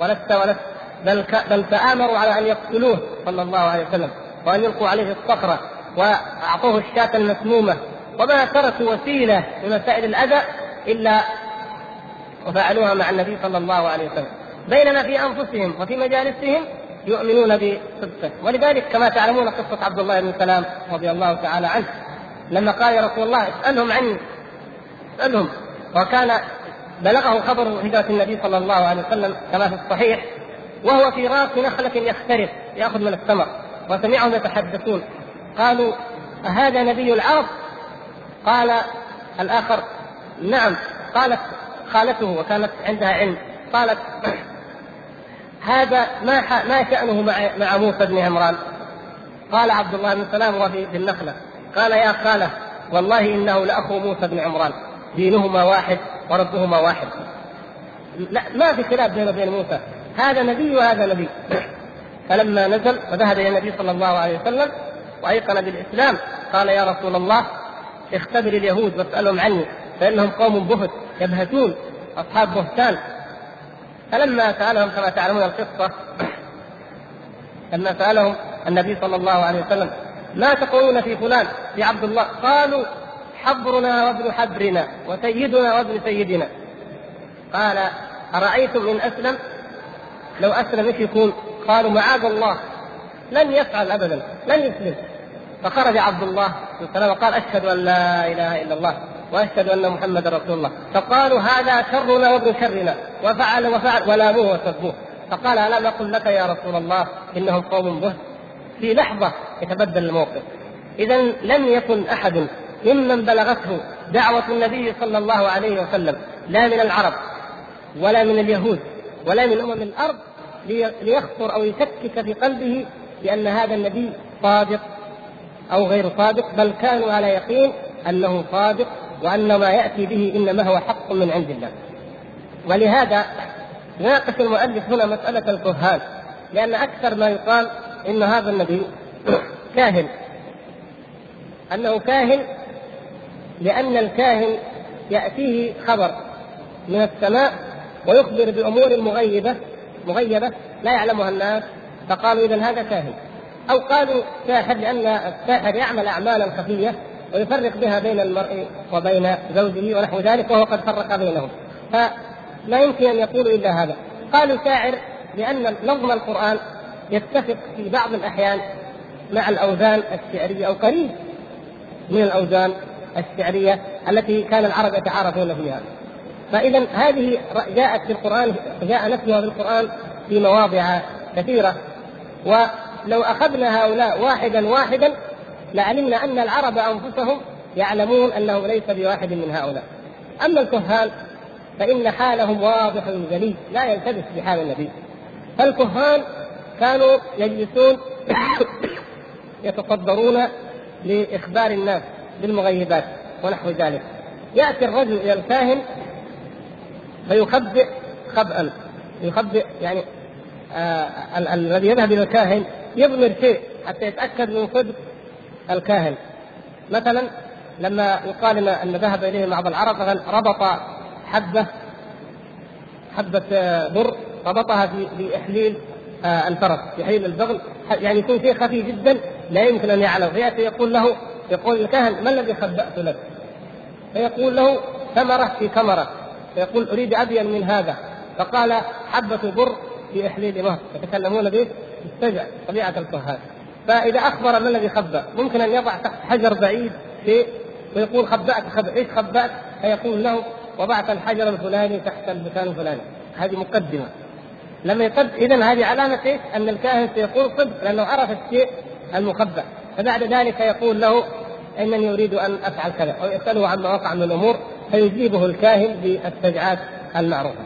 ولست ولست بل بل تآمروا على أن يقتلوه صلى الله عليه وسلم وأن يلقوا عليه الصخرة وأعطوه الشاة المسمومة وما تركوا وسيلة لمسائل الأذى إلا وفعلوها مع النبي صلى الله عليه وسلم. بينما في أنفسهم وفي مجالسهم يؤمنون بصدقه. ولذلك كما تعلمون قصة عبد الله بن سلام رضي الله تعالى عنه لما قال يا رسول الله اسألهم عني اسألهم. وكان بلغه خبر هجرة النبي صلى الله عليه وسلم كما في الصحيح وهو في راس نخلة يخترق يأخذ من الثمر. وسمعهم يتحدثون. قالوا أهذا نبي العرب؟ قال الآخر نعم. قالت خالته وكانت عندها علم. قالت هذا ما ما شأنه مع مع موسى بن عمران؟ قال عبد الله بن سلام وهو في النخلة. قال يا خالة والله إنه لأخو موسى بن عمران. دينهما واحد وربهما واحد. لا ما في خلاف بينه وبين موسى. هذا نبي وهذا نبي. فلما نزل وذهب إلى النبي صلى الله عليه وسلم وأيقن بالإسلام قال يا رسول الله اختبر اليهود واسألهم عني فإنهم قوم بهت يبهتون أصحاب بهتان. فلما سألهم كما تعلمون القصة لما سألهم النبي صلى الله عليه وسلم ما تقولون في فلان؟ في عبد الله. قالوا حبرنا وابن حبرنا وسيدنا وابن سيدنا. قال أرأيتم إن أسلم؟ لو أسلم إيش يكون؟ قالوا معاذ الله. لن يفعل أبدا لن يسلم. فخرج عبد الله وقال أشهد أن لا إله إلا الله. وأشهد أن محمدا رسول الله. فقالوا هذا شرنا وابن شرنا. وفعل وفعل ولاموه وسبوه فقال ألم أقل لك يا رسول الله إنهم قوم بهت في لحظة يتبدل الموقف. إذا لم يكن أحد ممن بلغته دعوة النبي صلى الله عليه وسلم. لا من العرب ولا من اليهود ولا من أمم الأرض ليخطر أو يشكك في قلبه بأن هذا النبي صادق أو غير صادق بل كانوا على يقين أنه صادق وأن ما يأتي به إنما هو حق من عند الله. ولهذا يناقش المؤلف هنا مسألة الكهان لأن أكثر ما يقال إن هذا النبي [COUGHS] كاهن. أنه كاهن لأن الكاهن يأتيه خبر من السماء ويخبر بأمور مغيبة مغيبة لا يعلمها الناس فقالوا إذا هذا كاهن. أو قالوا ساحر لأن الساحر يعمل أعمالا خفية ويفرق بها بين المرء وبين زوجه ونحو ذلك وهو قد فرق بينهم. فلا يمكن أن يقولوا إلا هذا. قالوا شاعر لأن نظم القرآن يتفق في بعض الأحيان مع الأوزان الشعرية أو قريب من الأوزان الشعرية التي كان العرب يتعارفون فيها. فإذا هذه جاءت في القران جاء نفسها في القران في مواضع كثيرة. ولو أخذنا هؤلاء واحدا واحدا لعلمنا أن العرب أنفسهم يعلمون أنه ليس بواحد من هؤلاء. أما الكهان فإن حالهم واضح جلي لا يلتبس بحال النبي. فالكهان كانوا يجلسون [COUGHS] يتصدرون لإخبار الناس بالمغيبات ونحو ذلك. يأتي الرجل إلى الكاهن فيخبئ خبئا يخبئ يعني آه الذي يذهب إلى الكاهن يضمر شيء حتى يتأكد من صدق الكاهن. مثلا لما يقال ان ذهب إليه بعض العرب مثلا ربط حبة حبة آه، بر ربطها في إحليل آه، الفرس في حليل البغل. يعني يكون شيء خفي جدا لا يمكن أن يعلم. فيأتي يقول له يقول الكاهن ما الذي خبأت لك؟ فيقول له ثمرة في كمره فيقول أريد ابين من هذا. فقال حبة بر في إحليل مهر. يتكلمون به استجع طبيعة الكهان. فإذا أخبر ما الذي خبأ ممكن أن يضع تحت حجر بعيد شيء ويقول خبأت خبأت إيش خبأت؟ فيقول له وضعت الحجر الفلاني تحت المكان الفلاني هذه مقدمة لما يقد اذا هذه علامة إيش؟ أن الكاهن سيقول صدق لأنه عرف الشيء المخبأ فبعد ذلك يقول له إنني أريد أن أفعل كذا أو يسأله عما وقع من الأمور فيجيبه الكاهن بالتشجيعات المعروفة.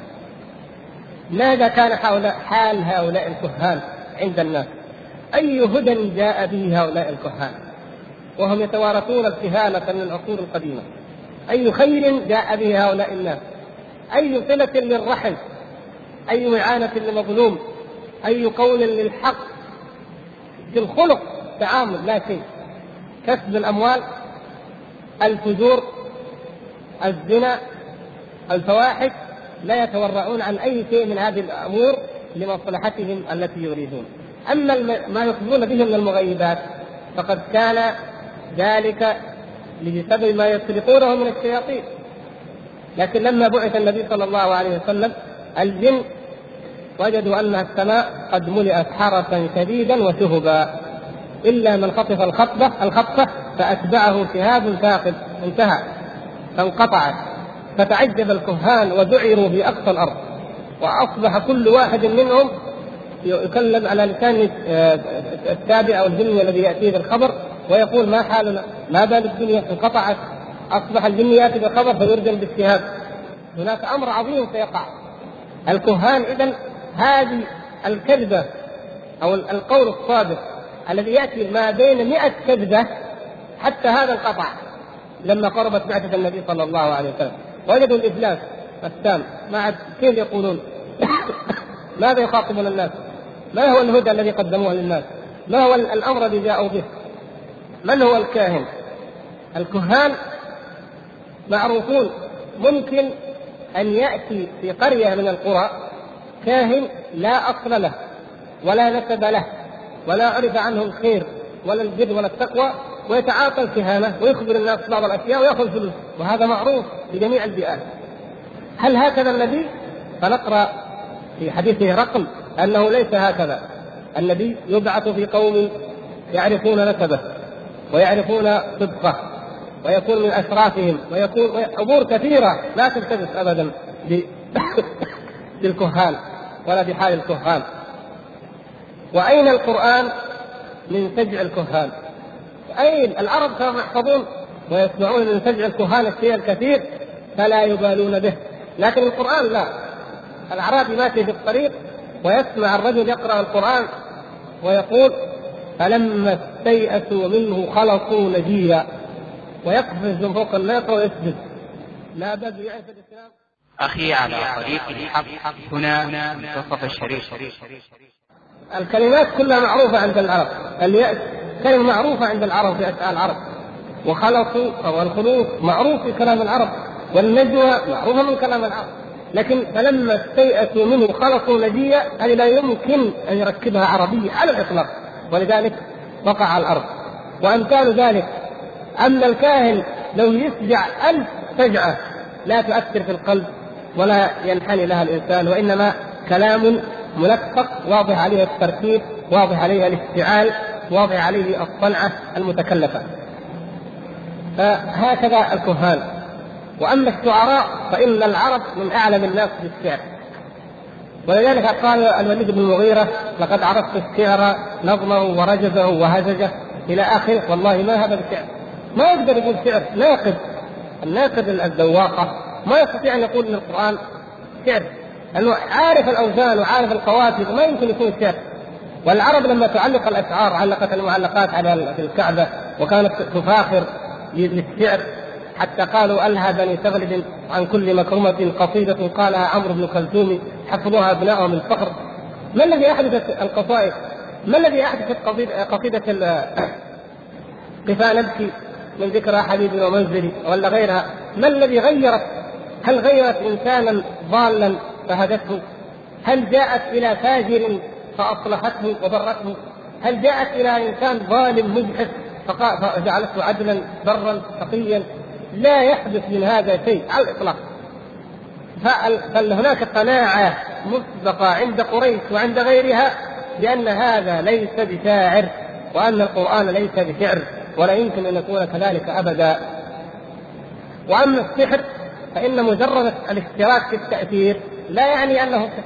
ماذا كان حول حال هؤلاء الكهان عند الناس؟ أي هدى جاء به هؤلاء الكهان؟ وهم يتوارثون الكهانة من العصور القديمة. أي خير جاء به هؤلاء الناس؟ أي صلة للرحم؟ أي اعانه للمظلوم؟ أي قول للحق؟ في الخلق تعامل لا شيء. كسب الأموال الفجور الزنا الفواحش لا يتورعون عن أي شيء من هذه الأمور لمصلحتهم التي يريدون. أما ما يخبرون به من المغيبات فقد كان ذلك بسبب ما يسرقونه من الشياطين. لكن لما بعث النبي صلى الله عليه وسلم الجن وجدوا أن السماء قد ملئت حرسا شديدا وشهبا إلا من خطف الخطبة الخطفة فأتبعه شهاب ثاقب انتهى فانقطعت فتعجب الكهان وذعروا في أقصى الأرض وأصبح كل واحد منهم يكلم على لسان آه، التابع أو الجني الذي يأتيه بالخبر ويقول ما حالنا؟ ما بال الدنيا انقطعت أصبح الجن يأتي بالخبر فيرجم بالشهاب هناك أمر عظيم سيقع. الكهان اذا هذه الكذبة أو القول الصادق الذي يأتي ما بين مئة كذبة حتى هذا انقطع لما قربت بعثة النبي صلى الله عليه وسلم. وجدوا الإفلاس التام ما عاد كيف يقولون [COUGHS] ماذا يخاطبون الناس؟ ما هو الهدى الذي قدموه للناس ما هو الأمر الذي جاءوا به من هو الكاهن الكهان معروفون ممكن أن يأتي في قرية من القرى كاهن لا أصل له ولا نسب له ولا عرف عنه الخير ولا البر ولا التقوى ويتعاطى الكهانة ويخبر الناس بعض الأشياء ويأخذ فلوس وهذا معروف في جميع البيئات. هل هكذا النبي؟ فنقرأ في حديثه رقم أنه ليس هكذا. النبي يبعث في قوم يعرفون نسبه ويعرفون صدقه ويكون من اشرافهم ويكون أمور كثيرة لا تلتبس ابدا بالكهان [COUGHS] ولا بحال الكهان. وأين القرآن من سجع الكهان؟ أين العرب كانوا يحفظون ويسمعون من سجع الكهان الشيء الكثير فلا يبالون به لكن القرآن لا الأعرابي ماشي في الطريق ويسمع الرجل يقرأ القرآن ويقول فلما استيأسوا منه خلصوا نجيا ويقفز من فوق الناقة ويسجد. لا بد يعرف الإسلام. أخي على طريق الحق هنا منتصف الشريف. الكلمات كلها معروفة عند العرب. اليأس كلمة معروفة عند العرب في أسئلة العرب وخلصوا أو الخلوص معروف في كلام العرب. والنجوى معروفة من كلام العرب. لكن فلما استيأسوا منه خلصوا نجية هذه لا يمكن أن يركبها عربي على الإطلاق. ولذلك وقع على الأرض. وأمثال ذلك أما الكاهن لو يسجع ألف سجعة لا تؤثر في القلب ولا ينحني لها الإنسان وإنما كلام ملفق واضح عليه الترتيب واضح عليه الافتعال واضح عليه الصنعة المتكلفة. فهكذا الكهان. وأما الشعراء فإن العرب من أعلم الناس بالشعر ولذلك قال الوليد بن المغيرة لقد عرفت الشعر نظمه ورجزه وهزجه إلى آخره والله ما هذا بشعر ما يقدر يقول شعر ناقد. الناقد الذواقة ما يستطيع أن يقول من القرآن شعر لأنه عارف الأوزان وعارف القوافي ما يمكن يكون شعر والعرب لما تعلق الأشعار علقت المعلقات على الكعبة وكانت تفاخر بالشعر حتى قالوا ألهى بني تغلب عن كل مكرمة قصيدة قالها عمرو بن كلثوم حفظوها أبنائهم الفخر. ما الذي أحدث القصائد؟ ما الذي أحدثت قصيدة, قصيدة [COUGHS] قفا نبكي من ذكرى حبيبي ومنزلي ولا غيرها؟ ما الذي غيرت؟ هل غيرت إنسانا ضالا فهدته؟ هل جاءت إلى فاجر فأصلحته وبرته هل جاءت إلى إنسان ظالم مجحف فجعلته عدلا برا تقيا؟ لا يحدث من هذا شيء على الإطلاق. بل هناك قناعة مسبقه عند قريش وعند غيرها بأن هذا ليس بشاعر وأن القرآن ليس بشعر ولا يمكن أن يكون كذلك أبدا؟ وأما السحر فإن مجرد الاشتراك في التأثير لا يعني أنه سحر.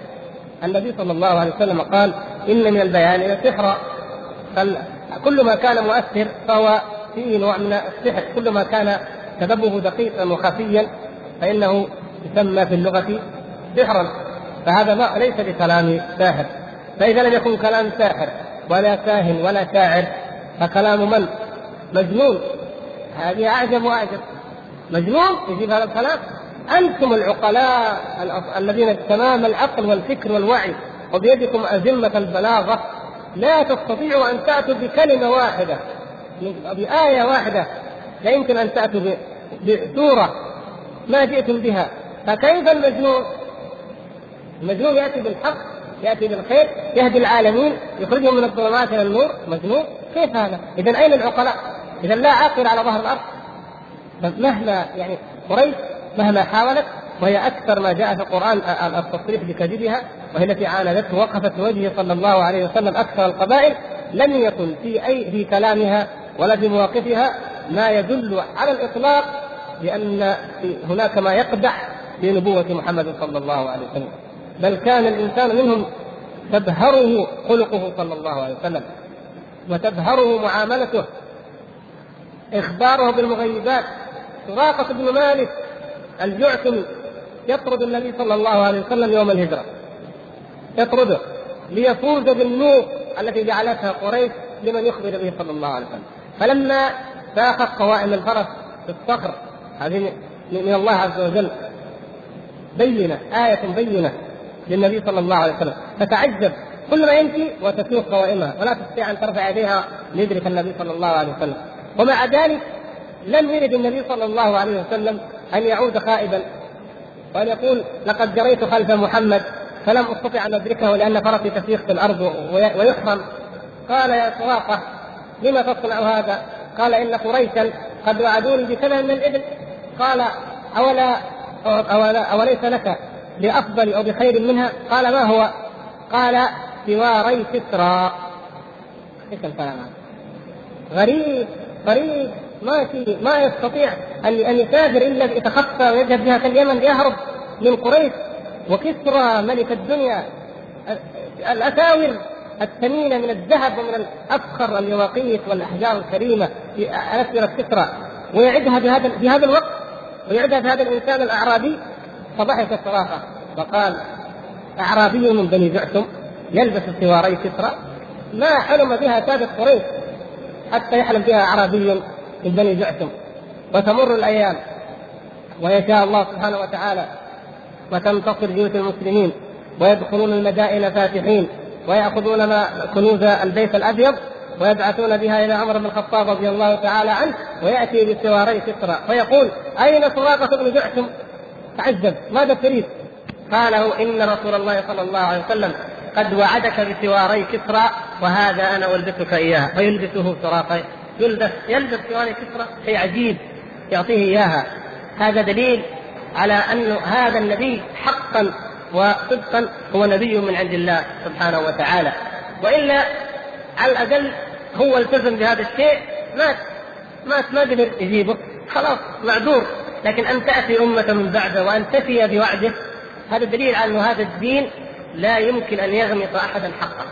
النبي صلى الله عليه وسلم قال إن من البيان لسحرا كل ما كان مؤثر فهو فيه نوع من السحر. كل ما كان سببه دقيقا وخفيا فإنه يسمى في اللغة سحرا فهذا ما ليس بكلام ساحر. فإذا لم يكن كلام ساحر ولا كاهن ولا شاعر فكلام من؟ مجنون. هذه أعجب وأعجب. مجنون؟ يجيب هذا الكلام؟ أنتم العقلاء الذين تمام العقل والفكر والوعي وبيدكم أزمة البلاغة لا تستطيعوا أن تأتوا بكلمة واحدة بآية واحدة لا يمكن أن تاتوا بسورة ما جئتم بها فكيف المجنون؟ المجنون يأتي بالحق يأتي بالخير يهدي العالمين يخرجهم من الظلمات إلى النور مجنون كيف هذا؟ اذا أين العقلاء؟ اذا لا عاقل على ظهر الأرض مهما يعني قريش مهما حاولت وهي أكثر ما جاء في القرآن التصريح بكذبها وهي التي عاندته وقفت وجهه صلى الله عليه وسلم أكثر القبائل لم يكن في أي في كلامها ولا في مواقفها ما يدل على الإطلاق بأن هناك ما يقدح في نبوه محمد صلى الله عليه وسلم. بل كان الإنسان منهم تبهره خلقه صلى الله عليه وسلم وتبهره معاملته إخباره بالمغيبات. سراقة بن مالك الجعثمي يطرد النبي صلى الله عليه وسلم يوم الهجرة. يطرده ليفوز بالنور التي جعلتها قريش لمن يخبر به صلى الله عليه وسلم. فلما فاخذ قوائم الفرس في الصخر. هذه من الله عز وجل. بينة آية بينة للنبي صلى الله عليه وسلم. فتعجب كل ما يمشي وتسوق قوائمها ولا تستطيع أن ترفع يديها ليدرك النبي صلى الله عليه وسلم. ومع ذلك لم يرد النبي صلى الله عليه وسلم أن يعود خائبا وأن يقول لقد جريت خلف محمد فلم أستطع أن أدركه لأن فرسي تسيخ في الأرض ويحرم قال يا سراقه لما تصنع هذا؟ قال إن قريشا قد وعدوني بكذا من الإبل قال أولا أولا أوليس لك بأفضل أو بخير منها؟ قال ما هو؟ قال سواري كسرى إيش الكلام؟ غريب غريب ما في ما يستطيع أن أن يسافر إلا يتخفى ويذهب بها كاليمن يهرب من قريش وكسرى ملك الدنيا الأساور الثمينة من الذهب ومن الأفخر اليواقيت والأحجار الكريمة في أسرة كسرى ويعدها بهذا في هذا الوقت ويعدها بهذا الإنسان الأعرابي فضحك صراخة وقال أعرابي من بني جعثم يلبس سواري كسرى ما حلم بها سادة قريش حتى يحلم بها أعرابي من بني جعثم وتمر الأيام ويشاء الله سبحانه وتعالى وتنتصر جيوش المسلمين ويدخلون المدائن فاتحين ويأخذون ما كنوز البيت الأبيض ويبعثون بها إلى عمر بن الخطاب رضي الله تعالى عنه ويأتي بسواري كسرى فيقول أين سراقة بن جعثم؟ تعجب ماذا تريد؟ قاله إن رسول الله صلى الله عليه وسلم قد وعدك بسواري كسرى وهذا أنا ألبسك إياها فيلبسه سراقة يلبس يلبس سواري كسرى شيء عجيب يعطيه إياها هذا دليل على أن هذا النبي حقا وصدقا هو نبي من عند الله سبحانه وتعالى. وإلا على الأقل هو التزم بهذا الشيء مات مات ما قدر يجيبه. خلاص معذور. لكن أن تأتي أمة من بعده وأن تفي بوعده هذا دليل على أنه هذا الدين لا يمكن أن يغمط احدا حقه.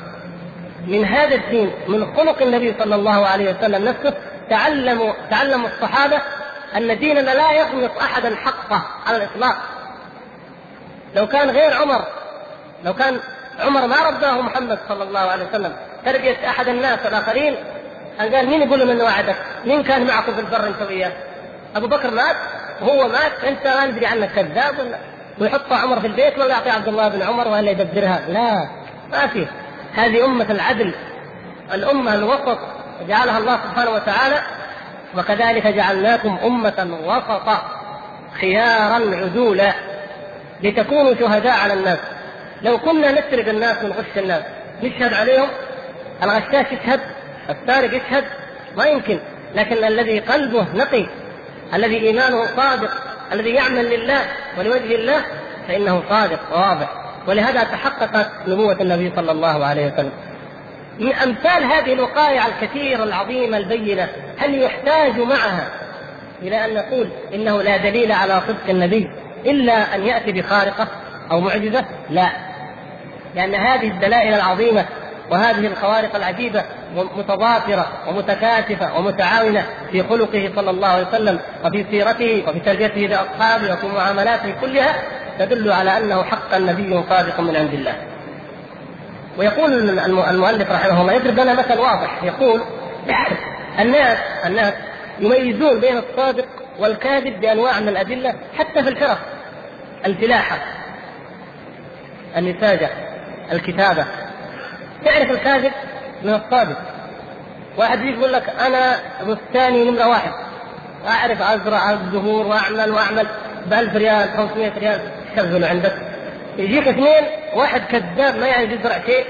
من هذا الدين من خلق النبي صلى الله عليه وسلم نفسه تعلموا تعلموا الصحابة أن ديننا لا يغمط احدا حقه على الإطلاق. لو كان غير عمر لو كان عمر ما رباه محمد صلى الله عليه وسلم تربية أحد الناس الآخرين أن قال مين يقول من وعدك؟ مين كان معكم في البر أنت وياه؟ أبو بكر مات وهو مات أنت ما ندري عنك كذاب ولا ويحط عمر في البيت ولا يعطي عبد الله بن عمر ولا يدبرها لا ما في هذه أمة العدل الأمة الوسط جعلها الله سبحانه وتعالى وكذلك جعلناكم أمة وسطا خيارا عدولا لتكونوا شهداء على الناس. لو كنا نسرق الناس ونغش الناس نشهد عليهم الغشاش يشهد السارق يشهد ما يمكن. لكن الذي قلبه نقي الذي إيمانه صادق الذي يعمل لله ولوجه الله فإنه صادق وواضح ولهذا تحققت نبوة النبي صلى الله عليه وسلم. من أمثال هذه الوقائع الكثيرة العظيمة البينة هل يحتاج معها إلى أن نقول إنه لا دليل على صدق النبي؟ إلا أن يأتي بخارقة أو معجزة؟ لا لأن هذه الدلائل العظيمة وهذه الخوارق العجيبة متضافرة ومتكاتفة ومتعاونة في خلقه صلى الله عليه وسلم وفي سيرته وفي تربيته لأصحابه وفي معاملاته كلها تدل على أنه حقا نبي صادق من عند الله. ويقول المؤلف رحمه الله يضرب لنا مثل واضح يقول [CLEARS THROAT] الناس الناس يميزون بين الصادق والكاذب بأنواع من الأدلة حتى في الحرف الفلاحه النساجه الكتابة. تعرف الكاذب من الصادق. واحد يقول لك أنا بستاني نمرة واحد. أعرف أزرع الزهور وأعمل وأعمل ب 1000 ريال 500 ريال. شغله عندك. يجيك اثنين واحد كذاب ما يعني يزرع شيء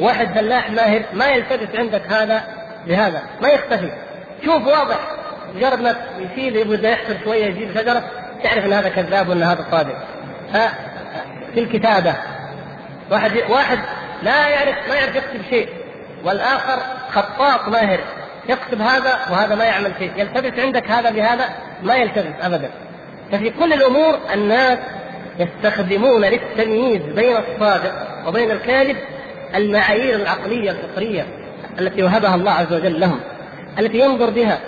واحد فلاح ماهر ما يلتبس عندك هذا بهذا ما يختفي. شوف واضح. مجرد ما يشيل يبدأ يحفر شوية يجيب شجرة تعرف إن هذا كذاب وإن هذا صادق. في الكتابة واحد واحد لا يعرف ما يعرف يكتب شيء والآخر خطاط ماهر يكتب هذا وهذا ما يعمل شيء يلتبس عندك هذا بهذا ما يلتبس ابدا. ففي كل الأمور الناس يستخدمون للتمييز بين الصادق وبين الكاذب المعايير العقلية الفطرية التي وهبها الله عز وجل لهم التي ينظر بها.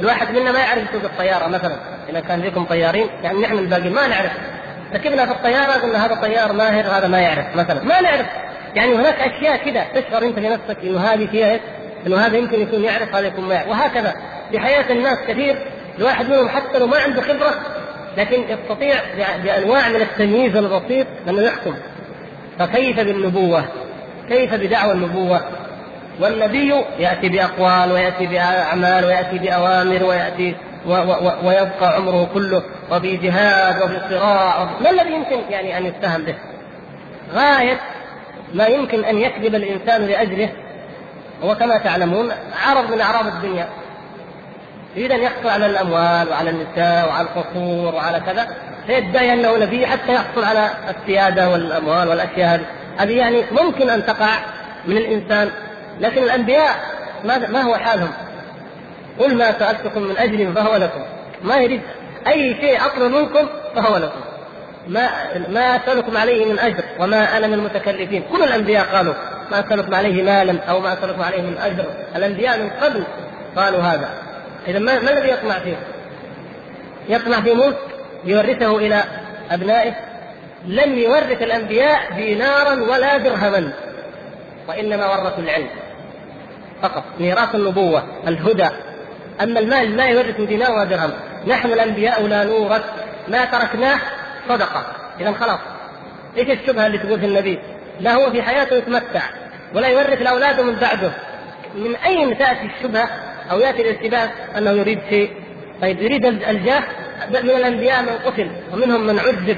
الواحد منا ما يعرف يسوق الطيارة مثلا إذا كان فيكم طيارين يعني نحن الباقي ما نعرف ركبنا في الطيارة قلنا هذا طيار ماهر هذا ما يعرف مثلا ما نعرف يعني هناك أشياء كذا تشعر أنت في نفسك إنه هذه فيها إنه هذا يمكن يكون يعرف هذا يكون ما يعرف وهكذا في حياة الناس كثير الواحد منهم حتى لو ما عنده خبرة لكن يستطيع بأنواع من التمييز البسيط أنه يحكم فكيف بالنبوة؟ كيف بدعوى النبوة؟ والنبي يأتي بأقوال ويأتي بأعمال ويأتي بأوامر ويأتي و و ويبقى عمره كله وفي جهاد وفي صراع. ما الذي يمكن يعني أن يتهم به؟ غاية ما يمكن أن يكذب الإنسان لأجله هو كما تعلمون عرض من أعراض الدنيا. يريد أن يحصل على الأموال وعلى النساء وعلى القصور وعلى كذا فيدعي انه نبي حتى يحصل على السيادة والأموال والأشياء هذه. هذه يعني ممكن أن تقع من الإنسان. لكن الأنبياء ما هو حالهم؟ قل ما سألتكم من أجل فهو لكم. ما يريد أي شيء اطلب منكم فهو لكم. ما ما أسألكم عليه من أجر وما أنا من المتكلفين. كل الأنبياء قالوا ما أسألكم عليه مالا أو ما أسألكم عليه من أجر. الأنبياء من قبل قالوا هذا. اذا ما, ما الذي يطمع فيه؟ يطمع في ملك يورثه إلى أبنائه. لم يورث الأنبياء دينارا ولا درهما. وانما ورثوا العلم. فقط ميراث النبوة الهدى. أما المال لا يورث دينار ولا درهم. نحن الأنبياء لا نورث. ما تركناه صدقة. اذا خلاص. إيش الشبهة اللي تقول في النبي؟ لا هو في حياته يتمتع ولا يورث لاولاده من بعده. من أين تأتي الشبهة؟ أو يأتي الالتباس أنه يريد شيء؟ طيب يريد الجاه من الأنبياء من قتل ومنهم من عذب.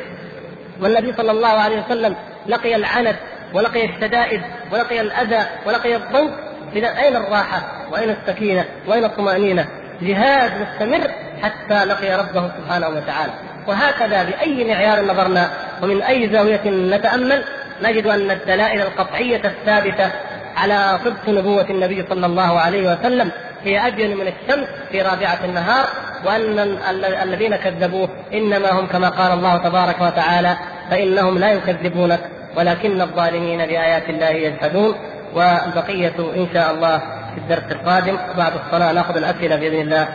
والنبي صلى الله عليه وسلم لقي العنت ولقي الشدائد ولقي الأذى ولقي الضنك اذا أين الراحة؟ وأين السكينة؟ وأين الطمأنينة؟ جهاد مستمر حتى لقي ربه سبحانه وتعالى. وهكذا بأي معيار نظرنا ومن أي زاوية نتأمل نجد أن الدلائل القطعية الثابتة على صدق نبوة النبي صلى الله عليه وسلم هي ابين من الشمس في رابعة النهار وأن الذين كذبوه إنما هم كما قال الله تبارك وتعالى فإنهم لا يكذبونك. ولكن الظالمين بآيات الله يجحدون والبقية إن شاء الله في الدرس القادم. بعد الصلاة نأخذ الأسئلة بإذن الله.